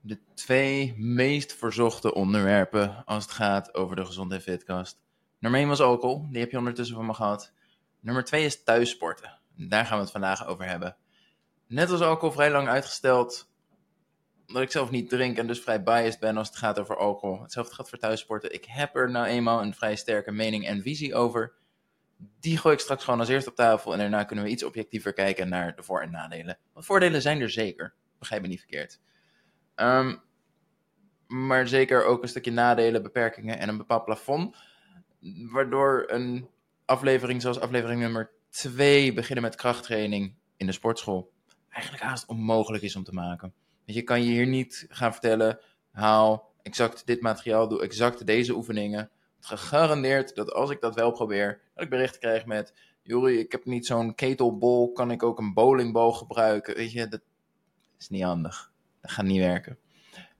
de twee meest verzochte onderwerpen als het gaat over de Gezondheid Fitcast. Nummer 1 was alcohol, die heb je ondertussen van me gehad. Nummer 2 is thuissporten. Daar gaan we het vandaag over hebben. Net als alcohol vrij lang uitgesteld, omdat ik zelf niet drink en dus vrij biased ben als het gaat over alcohol. Hetzelfde geldt voor thuissporten. Ik heb er nou eenmaal een vrij sterke mening en visie over. Die gooi ik straks gewoon als eerst op tafel en daarna kunnen we iets objectiever kijken naar de voor- en nadelen. Want voordelen zijn er zeker, begrijp me niet verkeerd. Ehm, maar zeker ook een stukje nadelen, beperkingen en een bepaald plafond. Waardoor een aflevering zoals aflevering nummer 2, beginnen met krachttraining in de sportschool, eigenlijk haast onmogelijk is om te maken. Want je kan je hier niet gaan vertellen, haal exact dit materiaal, doe exact deze oefeningen. Gegarandeerd dat als ik dat wel probeer, dat ik berichten krijg met, Juri, ik heb niet zo'n ketelbol, kan ik ook een bowlingbal gebruiken? Weet je, dat is niet handig. Dat gaat niet werken.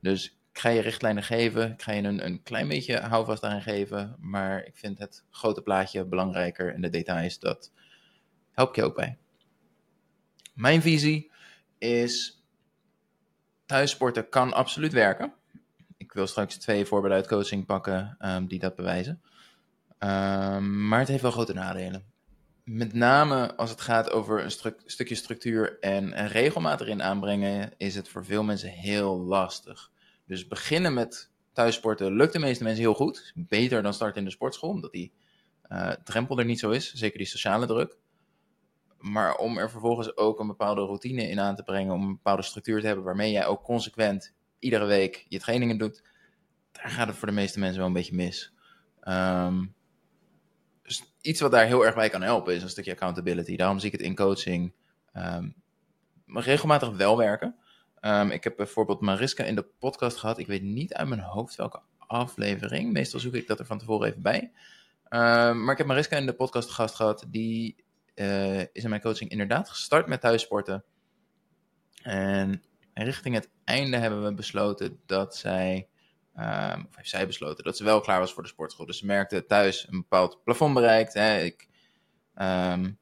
Dus ik ga je richtlijnen geven, ik ga je een, een klein beetje houvast aan geven, maar ik vind het grote plaatje belangrijker en de details, dat help je ook bij. Mijn visie is, thuissporten kan absoluut werken. Ik wil straks twee voorbeelden uit coaching pakken um, die dat bewijzen. Um, maar het heeft wel grote nadelen. Met name als het gaat over een stukje structuur en, en regelmaat erin aanbrengen, is het voor veel mensen heel lastig. Dus beginnen met thuissporten lukt de meeste mensen heel goed. Beter dan starten in de sportschool, omdat die uh, drempel er niet zo is. Zeker die sociale druk. Maar om er vervolgens ook een bepaalde routine in aan te brengen, om een bepaalde structuur te hebben waarmee jij ook consequent iedere week je trainingen doet, daar gaat het voor de meeste mensen wel een beetje mis. Um, dus iets wat daar heel erg bij kan helpen is een stukje accountability. Daarom zie ik het in coaching um, regelmatig wel werken. Um, ik heb bijvoorbeeld Mariska in de podcast gehad. Ik weet niet uit mijn hoofd welke aflevering. Meestal zoek ik dat er van tevoren even bij. Um, maar ik heb Mariska in de podcast gast gehad. Die uh, is in mijn coaching inderdaad gestart met thuissporten. En richting het einde hebben we besloten dat zij, um, of heeft zij besloten dat ze wel klaar was voor de sportschool. Dus ze merkte thuis een bepaald plafond bereikt. Hè. Ik, um,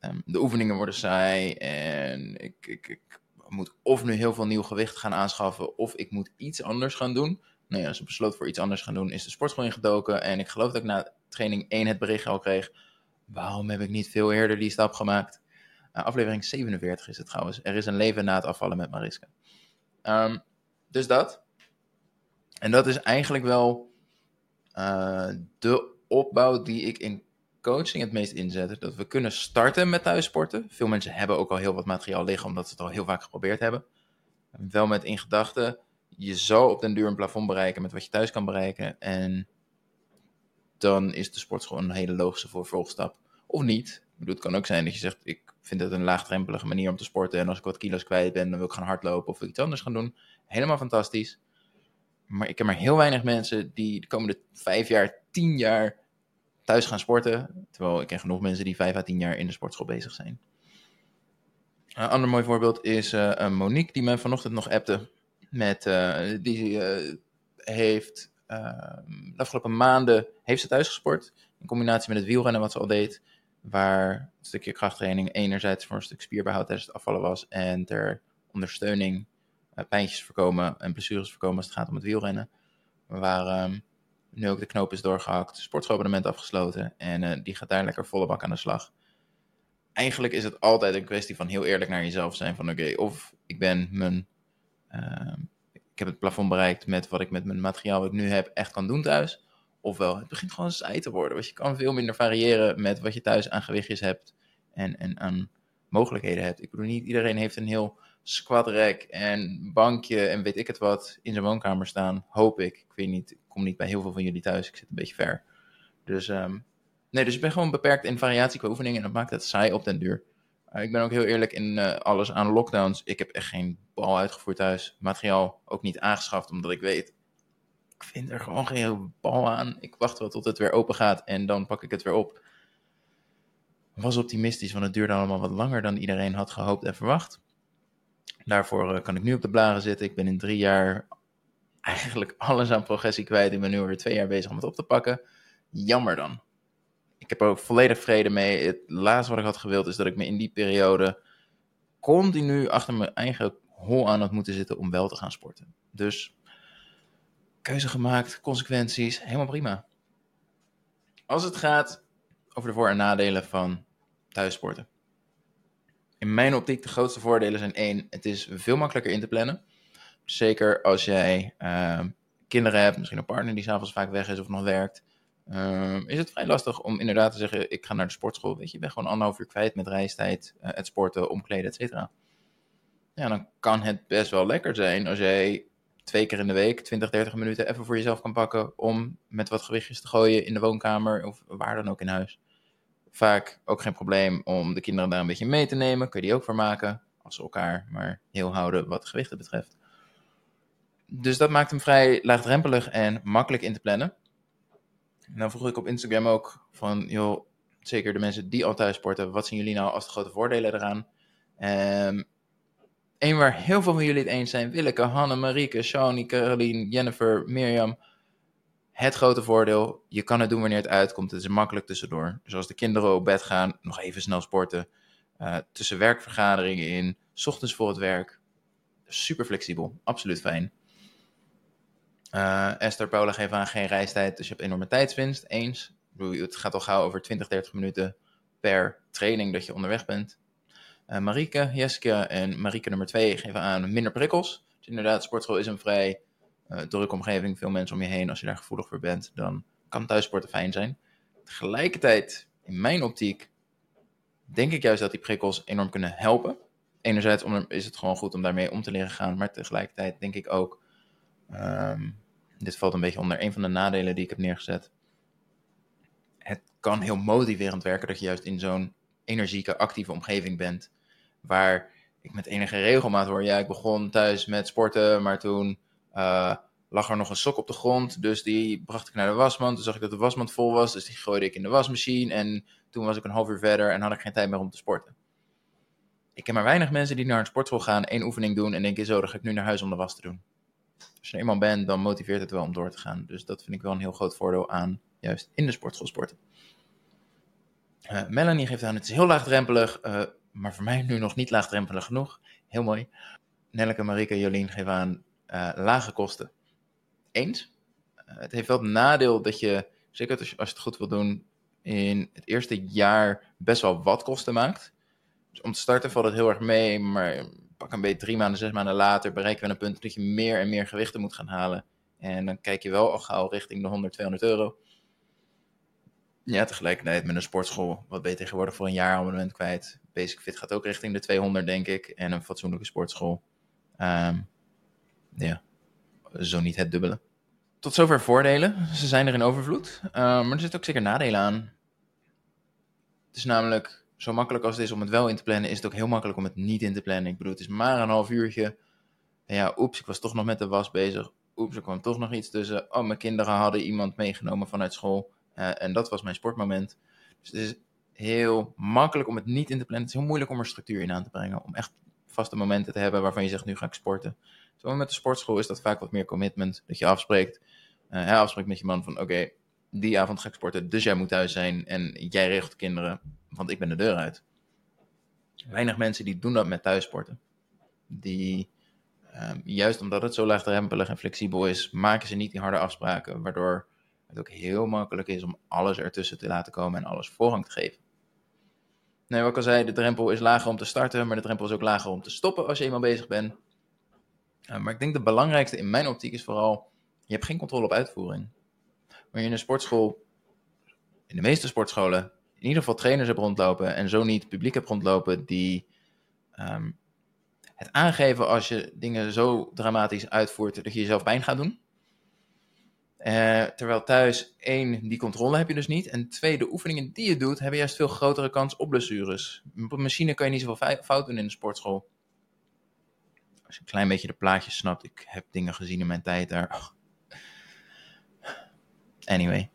um, de oefeningen worden saai en ik, ik, ik, moet of nu heel veel nieuw gewicht gaan aanschaffen of ik moet iets anders gaan doen. Nou ja, ze besloot voor iets anders gaan doen, is de sportschool ingedoken. En ik geloof dat ik na training 1 het bericht al kreeg. Waarom heb ik niet veel eerder die stap gemaakt? Uh, aflevering 47 is het trouwens. Er is een leven na het afvallen met Mariska. Dus dat. En dat is eigenlijk wel uh, de opbouw die ik in coaching het meest inzet. Dat we kunnen starten met thuissporten. Veel mensen hebben ook al heel wat materiaal liggen, omdat ze het al heel vaak geprobeerd hebben. Wel met in gedachten, je zal op den duur een plafond bereiken met wat je thuis kan bereiken. En dan is de sportschool een hele logische vervolgstap. Of niet. Bedoel, het kan ook zijn dat je zegt, ik vind het een laagdrempelige manier om te sporten. En als ik wat kilo's kwijt ben, dan wil ik gaan hardlopen of iets anders gaan doen. Helemaal fantastisch. Maar ik heb maar heel weinig mensen die de komende vijf jaar, tien jaar thuis gaan sporten. Terwijl ik ken genoeg mensen die vijf à tien jaar in de sportschool bezig zijn. Een ander mooi voorbeeld is uh, Monique, die me vanochtend nog appte. Met, uh, die heeft de afgelopen maanden heeft ze thuis gesport. In combinatie met het wielrennen wat ze al deed. Waar een stukje krachttraining enerzijds voor een stuk spierbehoud tijdens het afvallen was. En ter ondersteuning pijntjes voorkomen en blessures voorkomen als het gaat om het wielrennen. Waar um, nu ook de knoop is doorgehakt, sportschoolabonnement afgesloten. En uh, die gaat daar lekker volle bak aan de slag. Eigenlijk is het altijd een kwestie van heel eerlijk naar jezelf zijn. Van oké, of ik ben mijn... Uh, ik heb het plafond bereikt met wat ik met mijn materiaal wat ik nu heb echt kan doen thuis. Ofwel, het begint gewoon saai te worden. Want je kan veel minder variëren met wat je thuis aan gewichtjes hebt. En, en aan mogelijkheden hebt. Ik bedoel, niet iedereen heeft een heel squat rack en bankje en weet ik het wat in zijn woonkamer staan. Hoop ik. Ik weet niet, ik kom niet bij heel veel van jullie thuis. Ik zit een beetje ver. Dus, um, nee, dus ik ben gewoon beperkt in variatie qua oefeningen en dat maakt het saai op den duur. Uh, ik ben ook heel eerlijk in uh, alles aan lockdowns. Ik heb echt geen bal uitgevoerd thuis. Materiaal ook niet aangeschaft, omdat ik weet, ik vind er gewoon geen bal aan. Ik wacht wel tot het weer open gaat en dan pak ik het weer op. Was optimistisch, want het duurde allemaal wat langer dan iedereen had gehoopt en verwacht. Daarvoor uh, kan ik nu op de blaren zitten. Ik ben in drie jaar eigenlijk alles aan progressie kwijt. Ik ben nu weer twee jaar bezig om het op te pakken. Jammer dan. Ik heb er ook volledig vrede mee. Het laatste wat ik had gewild is dat ik me in die periode continu achter mijn eigen hol aan had moeten zitten om wel te gaan sporten. Dus keuze gemaakt, consequenties, helemaal prima. Als het gaat over de voor- en nadelen van thuissporten. In mijn optiek de grootste voordelen zijn één, het is veel makkelijker in te plannen. Zeker als jij uh, kinderen hebt, misschien een partner die s'avonds vaak weg is of nog werkt. Uh, is het vrij lastig om inderdaad te zeggen, ik ga naar de sportschool. Weet je, je bent gewoon anderhalf uur kwijt met reistijd, uh, het sporten, omkleden, et cetera. Ja, dan kan het best wel lekker zijn als jij twee keer in de week, 20, 30 minuten even voor jezelf kan pakken om met wat gewichtjes te gooien in de woonkamer of waar dan ook in huis. Vaak ook geen probleem om de kinderen daar een beetje mee te nemen. Kun je die ook voor maken, als ze elkaar maar heel houden wat gewichten betreft. Dus dat maakt hem vrij laagdrempelig en makkelijk in te plannen. En dan vroeg ik op Instagram ook van, joh, zeker de mensen die al thuis sporten, wat zien jullie nou als de grote voordelen eraan? Um, Eén waar heel veel van jullie het eens zijn, Willeke, Hanne, Marieke, Shawnee, Caroline, Jennifer, Mirjam. Het grote voordeel, je kan het doen wanneer het uitkomt. Het is makkelijk tussendoor. Dus als de kinderen op bed gaan, nog even snel sporten. Uh, tussen werkvergaderingen in, s ochtends voor het werk. Super flexibel, absoluut fijn. Uh, Esther Paula geeft aan geen reistijd, dus je hebt enorme tijdswinst. Eens. Het gaat al gauw over 20, 30 minuten per training dat je onderweg bent. Uh, Marieke, Jeske en Marieke nummer 2 geven aan minder prikkels. Dus inderdaad, sportschool is een vrij uh, drukke omgeving. Veel mensen om je heen. Als je daar gevoelig voor bent, dan kan thuissporten fijn zijn. Tegelijkertijd, in mijn optiek, denk ik juist dat die prikkels enorm kunnen helpen. Enerzijds om, is het gewoon goed om daarmee om te leren gaan. Maar tegelijkertijd denk ik ook, um, dit valt een beetje onder een van de nadelen die ik heb neergezet. Het kan heel motiverend werken dat je juist in zo'n energieke, actieve omgeving bent. Waar ik met enige regelmaat hoor, ja, ik begon thuis met sporten, maar toen uh, lag er nog een sok op de grond. Dus die bracht ik naar de wasmand. Toen zag ik dat de wasmand vol was, dus die gooide ik in de wasmachine. En toen was ik een half uur verder en had ik geen tijd meer om te sporten. Ik ken maar weinig mensen die naar een sportschool gaan, één oefening doen en denken, zo, dan ga ik nu naar huis om de was te doen. Als je er eenmaal bent, dan motiveert het wel om door te gaan. Dus dat vind ik wel een heel groot voordeel aan juist in de sportschool sporten. Uh, Melanie geeft aan, het is heel laagdrempelig, uh, maar voor mij nu nog niet laagdrempelig genoeg. Heel mooi. Nelleke, Marike, Jolien geven aan uh, lage kosten. Eens. het heeft wel het nadeel dat je, zeker als je, het goed wil doen, in het eerste jaar best wel wat kosten maakt. Dus om te starten valt het heel erg mee, maar pak een beetje drie maanden, zes maanden later bereiken we een punt dat je meer en meer gewichten moet gaan halen. En dan kijk je wel al gauw richting de 100, 200 euro. Ja, tegelijkertijd met een sportschool. Wat ben je tegenwoordig voor een jaar abonnement kwijt? Basic Fit gaat ook richting de 200, denk ik. En een fatsoenlijke sportschool. Um, ja, zo niet het dubbele. Tot zover voordelen. Ze zijn er in overvloed. Uh, maar er zitten ook zeker nadelen aan. Het is namelijk zo makkelijk als het is om het wel in te plannen, is het ook heel makkelijk om het niet in te plannen. Ik bedoel, het is maar een half uurtje. En ja, oeps, ik was toch nog met de was bezig. Oeps, er kwam toch nog iets tussen. Oh, mijn kinderen hadden iemand meegenomen vanuit school. Uh, en dat was mijn sportmoment. Dus het is heel makkelijk om het niet in te plannen. Het is heel moeilijk om er structuur in aan te brengen. Om echt vaste momenten te hebben waarvan je zegt, nu ga ik sporten. Terwijl met de sportschool is dat vaak wat meer commitment. Dat je afspreekt, uh, afspreekt met je man van, oké, die avond ga ik sporten, dus jij moet thuis zijn. En jij regelt de kinderen, want ik ben de deur uit. Weinig mensen die doen dat met thuissporten. Die, um, juist omdat het zo laagdrempelig en flexibel is, maken ze niet die harde afspraken. Waardoor het ook heel makkelijk is om alles ertussen te laten komen en alles voorrang te geven. Nee, wat ik al zei, de drempel is lager om te starten, maar de drempel is ook lager om te stoppen als je eenmaal bezig bent. Maar ik denk de belangrijkste in mijn optiek is vooral, je hebt geen controle op uitvoering. Wanneer je in een sportschool, in de meeste sportscholen, in ieder geval trainers hebt rondlopen en zo niet publiek hebt rondlopen die um, het aangeven als je dingen zo dramatisch uitvoert dat je jezelf pijn gaat doen. Uh, terwijl thuis, één, die controle heb je dus niet. En twee, de oefeningen die je doet, hebben juist veel grotere kans op blessures. Op een machine kan je niet zoveel fout doen in de sportschool. Als je een klein beetje de plaatjes snapt. Ik heb dingen gezien in mijn tijd daar. Anyway.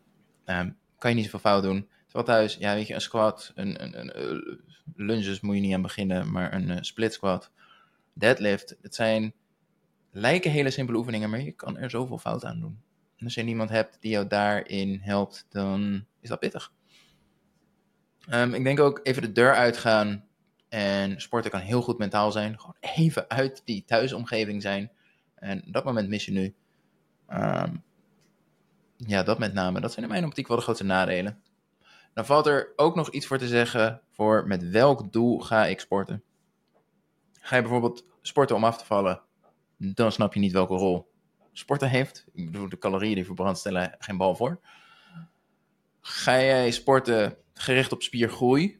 Um, kan je niet zoveel fout doen. Terwijl thuis, ja weet je, een squat, een, een, een, een lunges moet je niet aan beginnen, maar een uh, split squat, deadlift. Het zijn, lijken hele simpele oefeningen, maar je kan er zoveel fout aan doen. En als je niemand hebt die jou daarin helpt, dan is dat pittig. Um, ik denk ook even de deur uitgaan En sporten kan heel goed mentaal zijn. Gewoon even uit die thuisomgeving zijn. En dat moment mis je nu. Ehm, ja, dat met name. Dat zijn in mijn optiek wel de grootste nadelen. Dan valt er ook nog iets voor te zeggen voor met welk doel ga ik sporten. Ga je bijvoorbeeld sporten om af te vallen, dan snap je niet welke rol sporten heeft. Ik bedoel, de calorieën die verbrand stellen geen bal voor. Ga jij sporten gericht op spiergroei?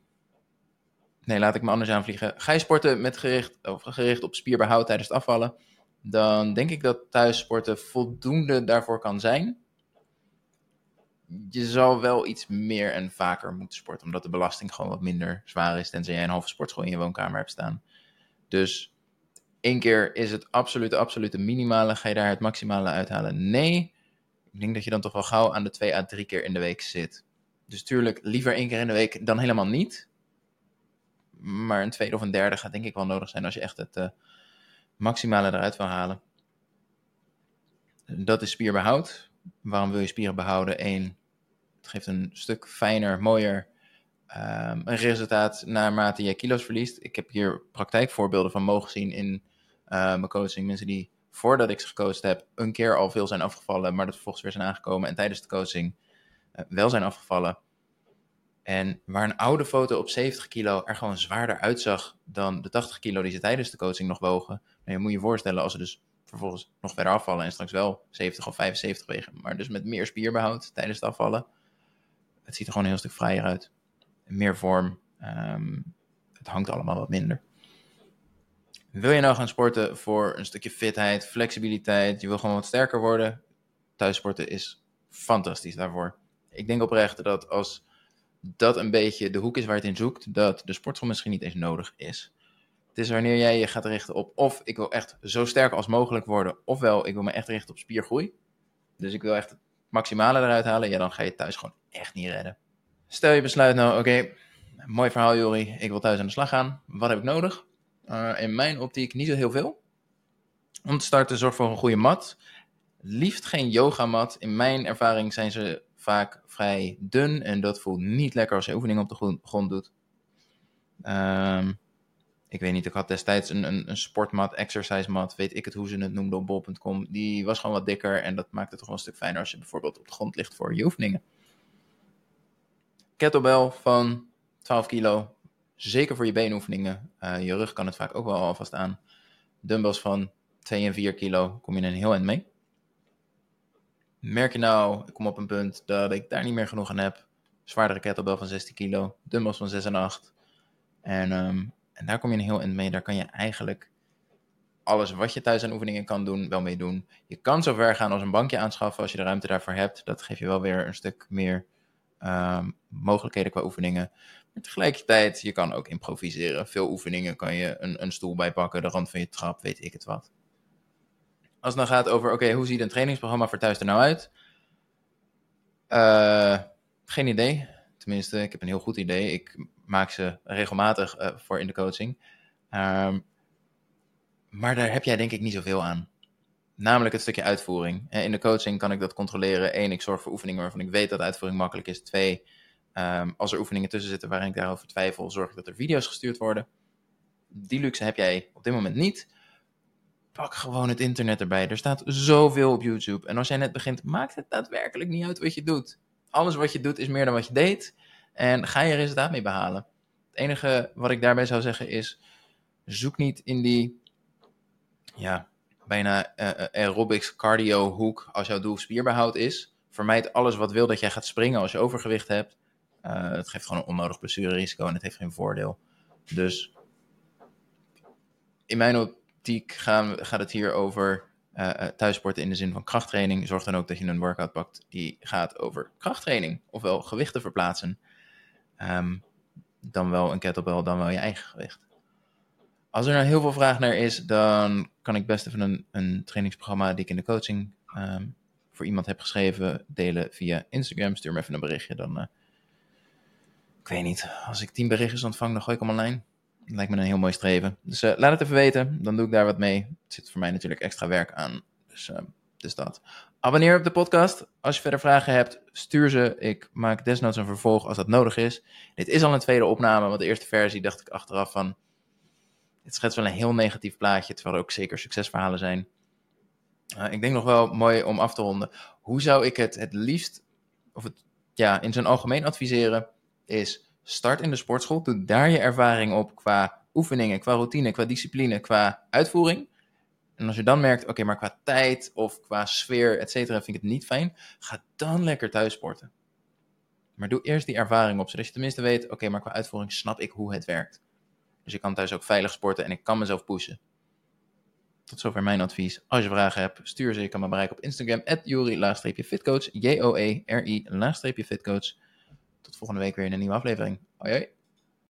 Nee, laat ik me anders aanvliegen. Ga je sporten met gericht, of gericht op spierbehoud tijdens het afvallen? Dan denk ik dat thuissporten voldoende daarvoor kan zijn. Je zal wel iets meer en vaker moeten sporten, omdat de belasting gewoon wat minder zwaar is, tenzij jij een halve sportschool in je woonkamer hebt staan. Dus één keer is het absolute, absolute minimale. Ga je daar het maximale uithalen? Nee. Ik denk dat je dan toch wel gauw aan de twee à drie keer in de week zit. Dus tuurlijk, liever één keer in de week dan helemaal niet. Maar een tweede of een derde gaat denk ik wel nodig zijn als je echt het uh, maximale eruit wil halen. Dat is spierbehoud. Waarom wil je spieren behouden? Eén, het geeft een stuk fijner, mooier um, een resultaat naarmate je kilo's verliest. Ik heb hier praktijkvoorbeelden van mogen zien in uh, mijn coaching. Mensen die voordat ik ze gecoacht heb, een keer al veel zijn afgevallen, maar dat vervolgens weer zijn aangekomen en tijdens de coaching uh, wel zijn afgevallen. En waar een oude foto op 70 kilo er gewoon zwaarder uitzag dan de 80 kilo die ze tijdens de coaching nog wogen. Nou, je moet je voorstellen als ze dus vervolgens nog verder afvallen en straks wel 70 of 75 wegen, maar dus met meer spierbehoud tijdens het afvallen. Het ziet er gewoon een heel stuk vrijer uit meer vorm. Ehm, het hangt allemaal wat minder. Wil je nou gaan sporten voor een stukje fitheid, flexibiliteit, je wil gewoon wat sterker worden? Thuissporten is fantastisch daarvoor. Ik denk oprecht dat als dat een beetje de hoek is waar het in zoekt, dat de sportschool misschien niet eens nodig is. Het is wanneer jij je gaat richten op of ik wil echt zo sterk als mogelijk worden, ofwel ik wil me echt richten op spiergroei. Dus ik wil echt het maximale eruit halen, ja dan ga je thuis gewoon echt niet redden. Stel je besluit nou, oké, mooi verhaal Jori, ik wil thuis aan de slag gaan. Wat heb ik nodig? Uh, in mijn optiek niet zo heel veel. Om te starten, zorg voor een goede mat. Liefst geen yogamat. In mijn ervaring zijn ze vaak vrij dun en dat voelt niet lekker als je oefeningen op de grond doet. Um, ik weet niet, ik had destijds een, een, een sportmat, exercise mat, weet ik het hoe ze het noemden op bol.com. Die was gewoon wat dikker en dat maakt het toch wel een stuk fijner als je bijvoorbeeld op de grond ligt voor je oefeningen kettlebell van 12 kilo. Zeker voor je beenoefeningen. Uh, je rug kan het vaak ook wel alvast aan. Dumbbells van 2 en 4 kilo kom je een heel eind mee. Merk je nou, ik kom op een punt dat ik daar niet meer genoeg aan heb. Zwaardere kettlebell van 16 kilo. Dumbbells van 6 en 8. En, um, en daar kom je een heel eind mee. Daar kan je eigenlijk alles wat je thuis aan oefeningen kan doen, wel mee doen. Je kan zo ver gaan als een bankje aanschaffen als je de ruimte daarvoor hebt. Dat geeft je wel weer een stuk meer um, mogelijkheden qua oefeningen. Maar tegelijkertijd, je kan ook improviseren. Veel oefeningen kan je een, een stoel bijpakken, de rand van je trap, weet ik het wat. Als het dan gaat over, oké, hoe ziet een trainingsprogramma voor thuis er nou uit? Uh, geen idee. Tenminste, ik heb een heel goed idee. Ik maak ze regelmatig uh, voor in de coaching. Um, maar daar heb jij denk ik niet zoveel aan. Namelijk het stukje uitvoering. In de coaching kan ik dat controleren. Eén, ik zorg voor oefeningen waarvan ik weet dat uitvoering makkelijk is. Twee, um, als er oefeningen tussen zitten waarin ik daarover twijfel, zorg ik dat er video's gestuurd worden. Die luxe heb jij op dit moment niet. Pak gewoon het internet erbij. Er staat zoveel op YouTube. En als jij net begint, maakt het daadwerkelijk niet uit wat je doet. Alles wat je doet is meer dan wat je deed. En ga je resultaat mee behalen. Het enige wat ik daarbij zou zeggen is: zoek niet in die ja, bijna uh, aerobics cardio hoek als jouw doel spierbehoud is. Vermijd alles wat wil dat jij gaat springen als je overgewicht hebt. Uh, het geeft gewoon een onnodig blessurerisico en het heeft geen voordeel. Dus in mijn optiek gaan, gaat het hier over uh, thuissporten in de zin van krachttraining. Zorg dan ook dat je een workout pakt die gaat over krachttraining. Ofwel gewichten verplaatsen. Um, dan wel een kettlebell, dan wel je eigen gewicht. Als er nou heel veel vraag naar is, dan kan ik best even een, een trainingsprogramma die ik in de coaching um, voor iemand heb geschreven delen via Instagram. Stuur me even een berichtje. Dan, uh, ik weet niet, als ik tien berichtjes ontvang, dan gooi ik hem online. Lijkt me een heel mooi streven. Dus uh, laat het even weten, dan doe ik daar wat mee. Het zit voor mij natuurlijk extra werk aan. Dus uh, Dus dat. Abonneer op de podcast. Als je verder vragen hebt, stuur ze. Ik maak desnoods een vervolg als dat nodig is. Dit is al een tweede opname, want de eerste versie dacht ik achteraf van... Het schetst wel een heel negatief plaatje, terwijl er ook zeker succesverhalen zijn. Uh, ik denk nog wel mooi om af te ronden. Hoe zou ik het het liefst, of het ja, in zijn algemeen adviseren, is start in de sportschool. Doe daar je ervaring op qua oefeningen, qua routine, qua discipline, qua uitvoering. En als je dan merkt, oké, maar qua tijd of qua sfeer, et cetera, vind ik het niet fijn, ga dan lekker thuis sporten. Maar doe eerst die ervaring op, zodat je tenminste weet, oké, maar qua uitvoering snap ik hoe het werkt. Dus ik kan thuis ook veilig sporten en ik kan mezelf pushen. Tot zover mijn advies. Als je vragen hebt, stuur ze. Je kan me bereiken op Instagram, at Jori-fitcoach, J-O-E-R-I-fitcoach. Tot volgende week weer in een nieuwe aflevering. Hoi.